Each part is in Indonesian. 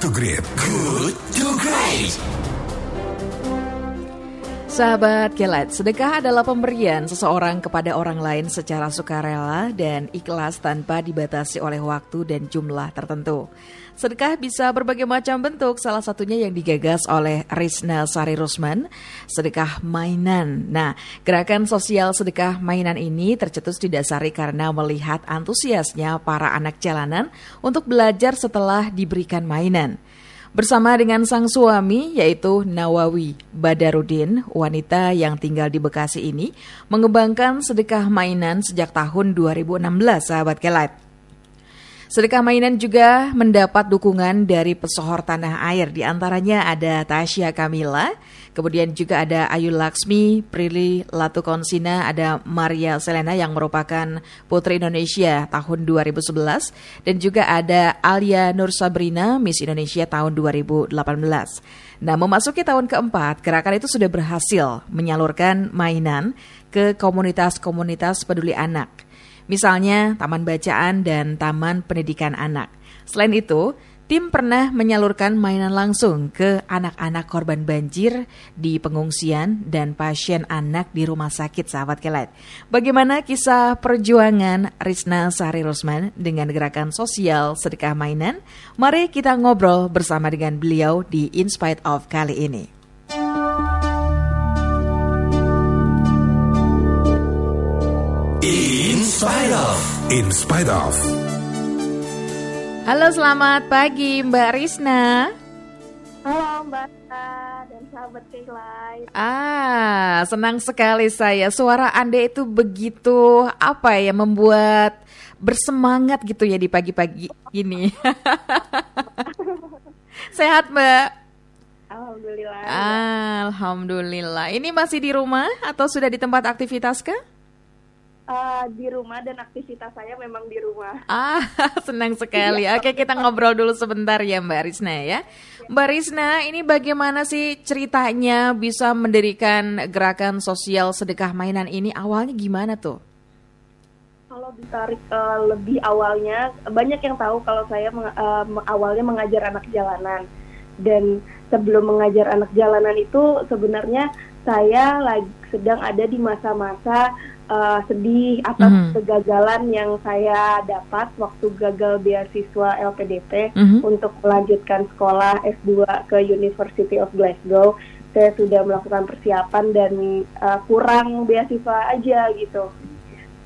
to Great. Good to Great. Sahabat Kelet, sedekah adalah pemberian seseorang kepada orang lain secara sukarela dan ikhlas tanpa dibatasi oleh waktu dan jumlah tertentu. Sedekah bisa berbagai macam bentuk, salah satunya yang digagas oleh Rizna Sari Rusman, sedekah mainan. Nah, gerakan sosial sedekah mainan ini tercetus didasari karena melihat antusiasnya para anak jalanan untuk belajar setelah diberikan mainan. Bersama dengan sang suami yaitu Nawawi Badarudin, wanita yang tinggal di Bekasi ini mengembangkan sedekah mainan sejak tahun 2016 sahabat Kelat. Sedekah mainan juga mendapat dukungan dari pesohor tanah air. Di antaranya ada Tasya Kamila, kemudian juga ada Ayu Laksmi, Prilly Latukonsina, ada Maria Selena yang merupakan Putri Indonesia tahun 2011, dan juga ada Alia Nur Sabrina, Miss Indonesia tahun 2018. Nah, memasuki tahun keempat, gerakan itu sudah berhasil menyalurkan mainan ke komunitas-komunitas peduli anak misalnya taman bacaan dan taman pendidikan anak. Selain itu, tim pernah menyalurkan mainan langsung ke anak-anak korban banjir di pengungsian dan pasien anak di rumah sakit sahabat kelet. Bagaimana kisah perjuangan Rizna Sari Rosman dengan gerakan sosial sedekah mainan? Mari kita ngobrol bersama dengan beliau di In Spite of kali ini. In spite of. Halo, selamat pagi Mbak Rizna. Halo Mbak dan sahabat Keilai. Ah, senang sekali saya. Suara Anda itu begitu apa ya membuat bersemangat gitu ya di pagi-pagi ini. Sehat, Mbak? Alhamdulillah. Alhamdulillah. Ini masih di rumah atau sudah di tempat aktivitas kah? Uh, di rumah dan aktivitas saya memang di rumah. Ah, senang sekali. Oke, kita ngobrol dulu sebentar ya Mbak Risna ya. Mbak Risna, ini bagaimana sih ceritanya bisa mendirikan gerakan sosial sedekah mainan ini? Awalnya gimana tuh? Kalau ditarik uh, lebih awalnya, banyak yang tahu kalau saya meng, uh, awalnya mengajar anak jalanan. Dan sebelum mengajar anak jalanan itu sebenarnya saya lagi sedang ada di masa-masa uh, sedih atas mm -hmm. kegagalan yang saya dapat waktu gagal beasiswa LPDP mm -hmm. untuk melanjutkan sekolah S2 ke University of Glasgow. Saya sudah melakukan persiapan dan uh, kurang beasiswa aja gitu.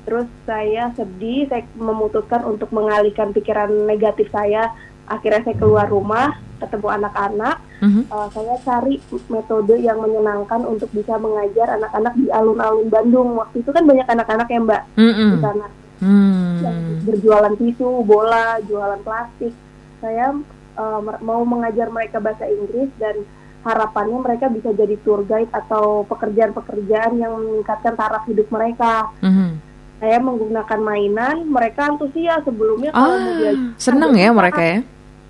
Terus saya sedih, saya memutuskan untuk mengalihkan pikiran negatif saya. Akhirnya saya keluar rumah, ketemu anak-anak. Mm-hmm. Uh, saya cari metode yang menyenangkan untuk bisa mengajar anak-anak di alun-alun Bandung. Waktu itu kan banyak anak-anak ya Mbak mm-hmm. di sana. Mm. Yang berjualan tisu, bola, jualan plastik. Saya uh, mau mengajar mereka bahasa Inggris dan harapannya mereka bisa jadi tour guide atau pekerjaan-pekerjaan yang meningkatkan taraf hidup mereka. Mm-hmm. Saya menggunakan mainan, mereka antusias sebelumnya kalau ah, seneng ya mereka ya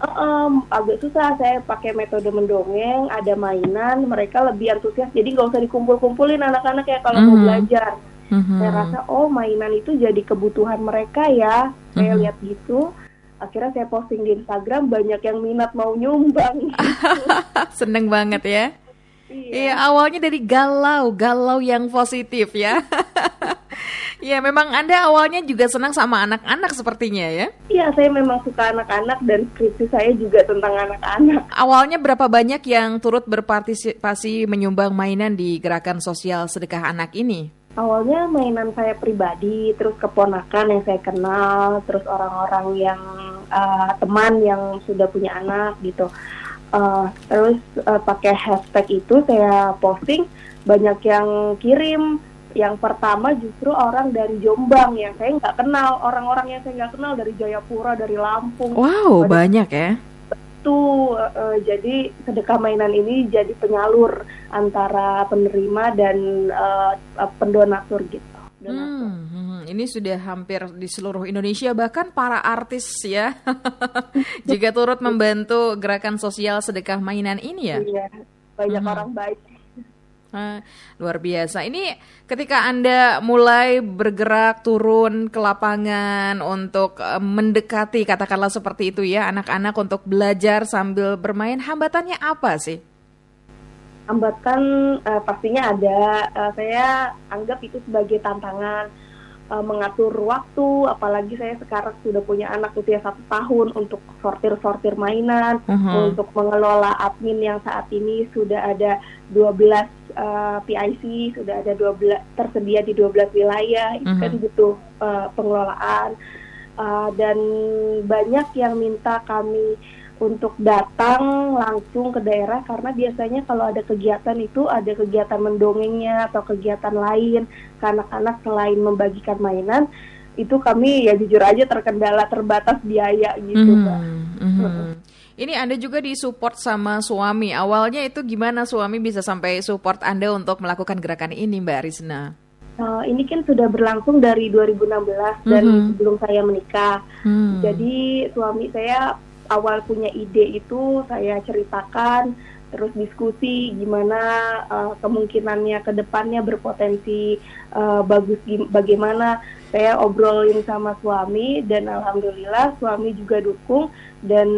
um, agak susah saya pakai metode mendongeng ada mainan mereka lebih antusias jadi nggak usah dikumpul-kumpulin anak-anak ya kalau mm -hmm. mau mhm. belajar mm -hmm. saya rasa oh mainan itu jadi kebutuhan mereka ya saya mm -hmm. lihat gitu akhirnya saya posting di Instagram banyak yang minat mau nyumbang gitu. seneng banget ya Iya. iya, awalnya dari galau, galau yang positif ya. Ya, memang Anda awalnya juga senang sama anak-anak sepertinya ya? Iya, saya memang suka anak-anak dan skripsi saya juga tentang anak-anak. Awalnya berapa banyak yang turut berpartisipasi menyumbang mainan di gerakan sosial sedekah anak ini? Awalnya mainan saya pribadi, terus keponakan yang saya kenal, terus orang-orang yang uh, teman yang sudah punya anak gitu. Uh, terus uh, pakai hashtag itu saya posting, banyak yang kirim yang pertama justru orang dari Jombang yang saya nggak kenal. Orang-orang yang saya nggak kenal dari Jayapura dari Lampung. Wow banyak ya. Itu uh, jadi sedekah mainan ini jadi penyalur antara penerima dan uh, pendonatur gitu. Hmm, hmm, ini sudah hampir di seluruh Indonesia bahkan para artis ya. Juga turut membantu gerakan sosial sedekah mainan ini ya. Iya, banyak hmm. orang baik luar biasa. Ini ketika Anda mulai bergerak turun ke lapangan untuk uh, mendekati katakanlah seperti itu ya anak-anak untuk belajar sambil bermain, hambatannya apa sih? Hambatan uh, pastinya ada. Uh, saya anggap itu sebagai tantangan uh, mengatur waktu, apalagi saya sekarang sudah punya anak usia satu tahun untuk sortir-sortir mainan, uh-huh. untuk mengelola admin yang saat ini sudah ada 12 uh, PIC, sudah ada 12 tersedia di 12 wilayah, itu uh-huh. kan butuh uh, pengelolaan uh, dan banyak yang minta kami untuk datang langsung ke daerah karena biasanya kalau ada kegiatan itu ada kegiatan mendongengnya atau kegiatan lain ke anak-anak selain membagikan mainan itu kami ya jujur aja terkendala terbatas biaya gitu mm -hmm. Mm -hmm. Ini Anda juga disupport sama suami. Awalnya itu gimana suami bisa sampai support Anda untuk melakukan gerakan ini Mbak Rizna? Uh, ini kan sudah berlangsung dari 2016 mm -hmm. dan sebelum saya menikah. Mm. Jadi suami saya awal punya ide itu saya ceritakan terus diskusi gimana uh, kemungkinannya ke depannya berpotensi uh, bagus bagaimana. Saya obrolin sama suami dan alhamdulillah suami juga dukung. Dan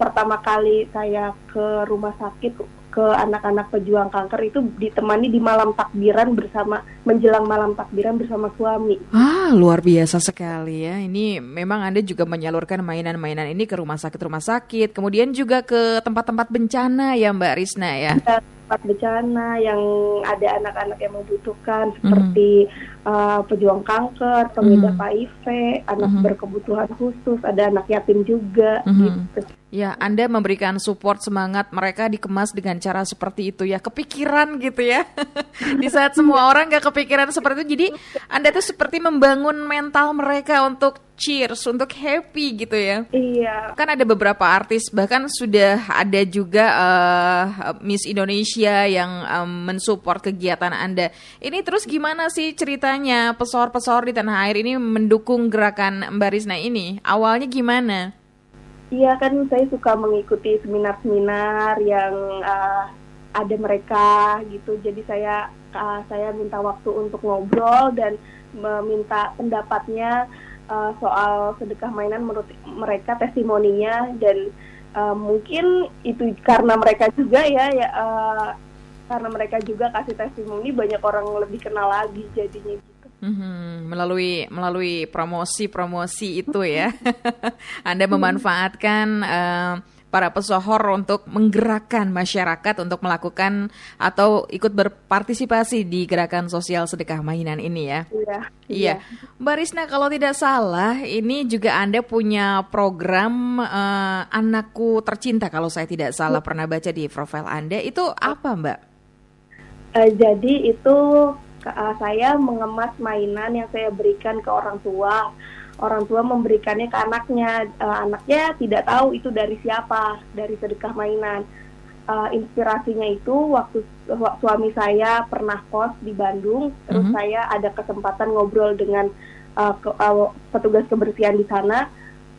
pertama kali saya ke rumah sakit ke anak-anak pejuang kanker itu ditemani di malam takbiran bersama menjelang malam takbiran bersama suami. Ah, luar biasa sekali ya. Ini memang Anda juga menyalurkan mainan-mainan ini ke rumah sakit-rumah sakit, kemudian juga ke tempat-tempat bencana ya Mbak Risna ya. ya tempat bencana yang ada anak-anak yang membutuhkan seperti mm. uh, pejuang kanker, pengidap mm. HIV, anak mm. berkebutuhan khusus, ada anak yatim juga mm. gitu. Ya, Anda memberikan support semangat mereka dikemas dengan cara seperti itu ya, kepikiran gitu ya. Di saat semua orang gak kepikiran seperti itu, jadi Anda tuh seperti membangun mental mereka untuk cheers, untuk happy gitu ya. Iya. Kan ada beberapa artis, bahkan sudah ada juga uh, Miss Indonesia yang um, mensupport kegiatan Anda. Ini terus gimana sih ceritanya pesor-pesor di tanah air ini mendukung gerakan Mbak Rizna ini? Awalnya gimana? Iya kan saya suka mengikuti seminar-seminar yang uh, ada mereka gitu. Jadi saya uh, saya minta waktu untuk ngobrol dan meminta pendapatnya uh, soal sedekah mainan menurut mereka testimoninya dan uh, mungkin itu karena mereka juga ya ya uh, karena mereka juga kasih testimoni banyak orang lebih kenal lagi jadinya gitu. Mm-hmm. melalui melalui promosi promosi itu ya, Anda memanfaatkan uh, para pesohor untuk menggerakkan masyarakat untuk melakukan atau ikut berpartisipasi di gerakan sosial sedekah mainan ini ya. Iya. Iya. Mbak Risna kalau tidak salah ini juga Anda punya program uh, anakku tercinta kalau saya tidak salah pernah baca di profil Anda itu apa Mbak? Uh, jadi itu uh, saya mengemas mainan yang saya berikan ke orang tua. Orang tua memberikannya ke anaknya. Uh, anaknya tidak tahu itu dari siapa dari sedekah mainan. Uh, inspirasinya itu waktu suami saya pernah kos di Bandung terus mm -hmm. saya ada kesempatan ngobrol dengan uh, ke, uh, petugas kebersihan di sana.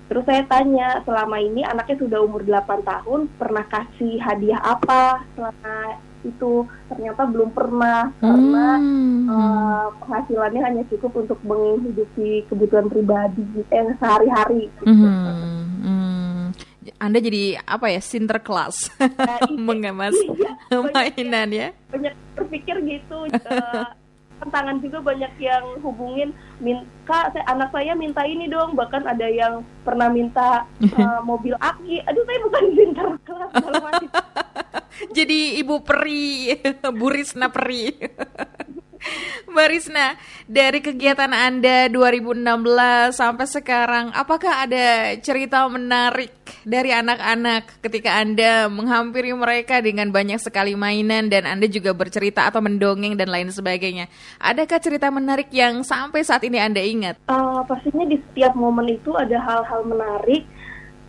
Terus saya tanya selama ini anaknya sudah umur 8 tahun pernah kasih hadiah apa selama itu ternyata belum pernah hmm. karena uh, penghasilannya hanya cukup untuk menghidupi kebutuhan pribadi eh sehari-hari gitu. Hmm. Hmm. Anda jadi apa ya sinterklas nah, mengemas iya, mainan ya banyak berpikir gitu uh, tantangan juga banyak yang hubungin min kak saya, anak saya minta ini dong bahkan ada yang pernah minta uh, mobil aki aduh saya bukan sinterklas kalau masih jadi ibu peri, Bu Risna peri. Mbak Risna, dari kegiatan Anda 2016 sampai sekarang, apakah ada cerita menarik dari anak-anak ketika Anda menghampiri mereka dengan banyak sekali mainan dan Anda juga bercerita atau mendongeng dan lain sebagainya? Adakah cerita menarik yang sampai saat ini Anda ingat? Uh, pastinya di setiap momen itu ada hal-hal menarik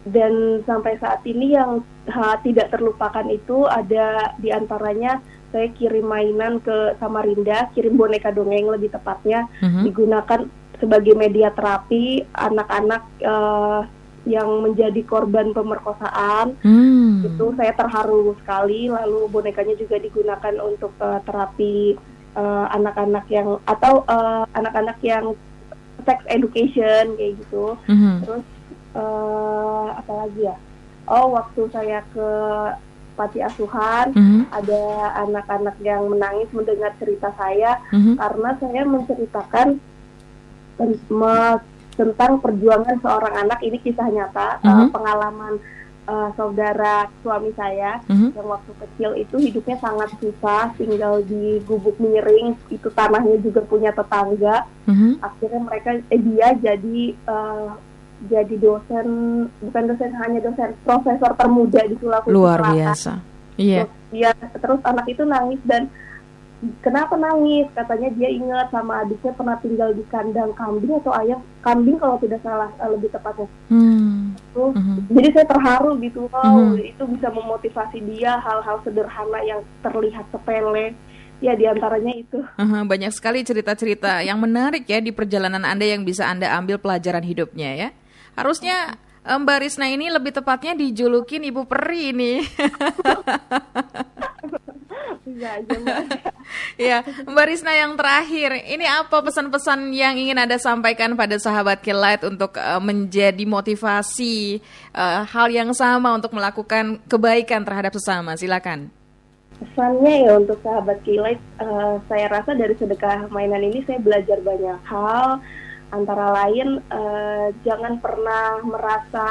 dan sampai saat ini yang ha, tidak terlupakan itu ada di antaranya saya kirim mainan ke Samarinda, kirim boneka dongeng lebih tepatnya, mm-hmm. digunakan sebagai media terapi anak-anak uh, yang menjadi korban pemerkosaan. Hmm. Itu saya terharu sekali. Lalu bonekanya juga digunakan untuk uh, terapi uh, anak-anak yang atau uh, anak-anak yang sex education kayak gitu. Mhm. Terus uh, apa lagi ya? Oh, waktu saya ke panti asuhan Mhm. ada anak-anak yang menangis mendengar cerita saya Mhm. karena saya menceritakan ten- me- tentang perjuangan seorang anak ini kisah nyata uh, Mhm. pengalaman uh, saudara suami saya Mhm. yang waktu kecil itu hidupnya sangat susah tinggal di gubuk miring itu tanahnya juga punya tetangga Mhm. akhirnya mereka eh, dia jadi uh, jadi dosen bukan dosen hanya dosen profesor termuda di Sulawesi Luar Selatan. biasa. Iya. Terus dia terus anak itu nangis dan kenapa nangis? Katanya dia ingat sama adiknya pernah tinggal di kandang kambing atau ayam kambing kalau tidak salah eh, lebih tepatnya. Hmm. Tuh. Mhm. Jadi saya terharu gitu, wow Mhm. itu bisa memotivasi dia hal-hal sederhana yang terlihat sepele. Ya di antaranya itu. Aha, banyak sekali cerita-cerita yang menarik ya di perjalanan Anda yang bisa Anda ambil pelajaran hidupnya ya. Harusnya eh, Mbak Risna ini lebih tepatnya dijulukin Ibu Peri Mbak. ya, Mbak Risna yang terakhir, ini apa pesan-pesan yang ingin Anda sampaikan pada sahabat Kelight untuk eh, menjadi motivasi eh, hal yang sama untuk melakukan kebaikan terhadap sesama? Silakan. Pesannya ya untuk sahabat kilat, eh, saya rasa dari sedekah mainan ini saya belajar banyak hal. Antara lain, eh, jangan pernah merasa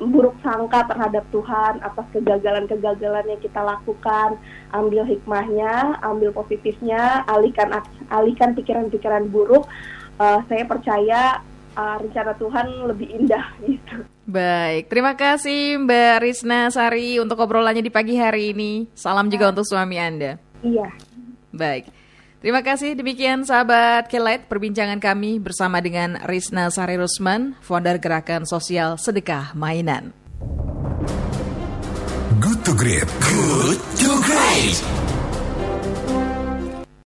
buruk sangka terhadap Tuhan atas kegagalan-kegagalan yang kita lakukan. Ambil hikmahnya, ambil positifnya, alihkan alihkan pikiran-pikiran buruk. Eh, saya percaya eh, rencana Tuhan lebih indah gitu. Baik, terima kasih Mbak Risna Sari untuk obrolannya di pagi hari ini. Salam juga untuk suami Anda. Iya. Baik. Terima kasih demikian sahabat Kelight perbincangan kami bersama dengan Risna Sari Rusman, founder gerakan sosial sedekah mainan. Good to Great. Good to Great.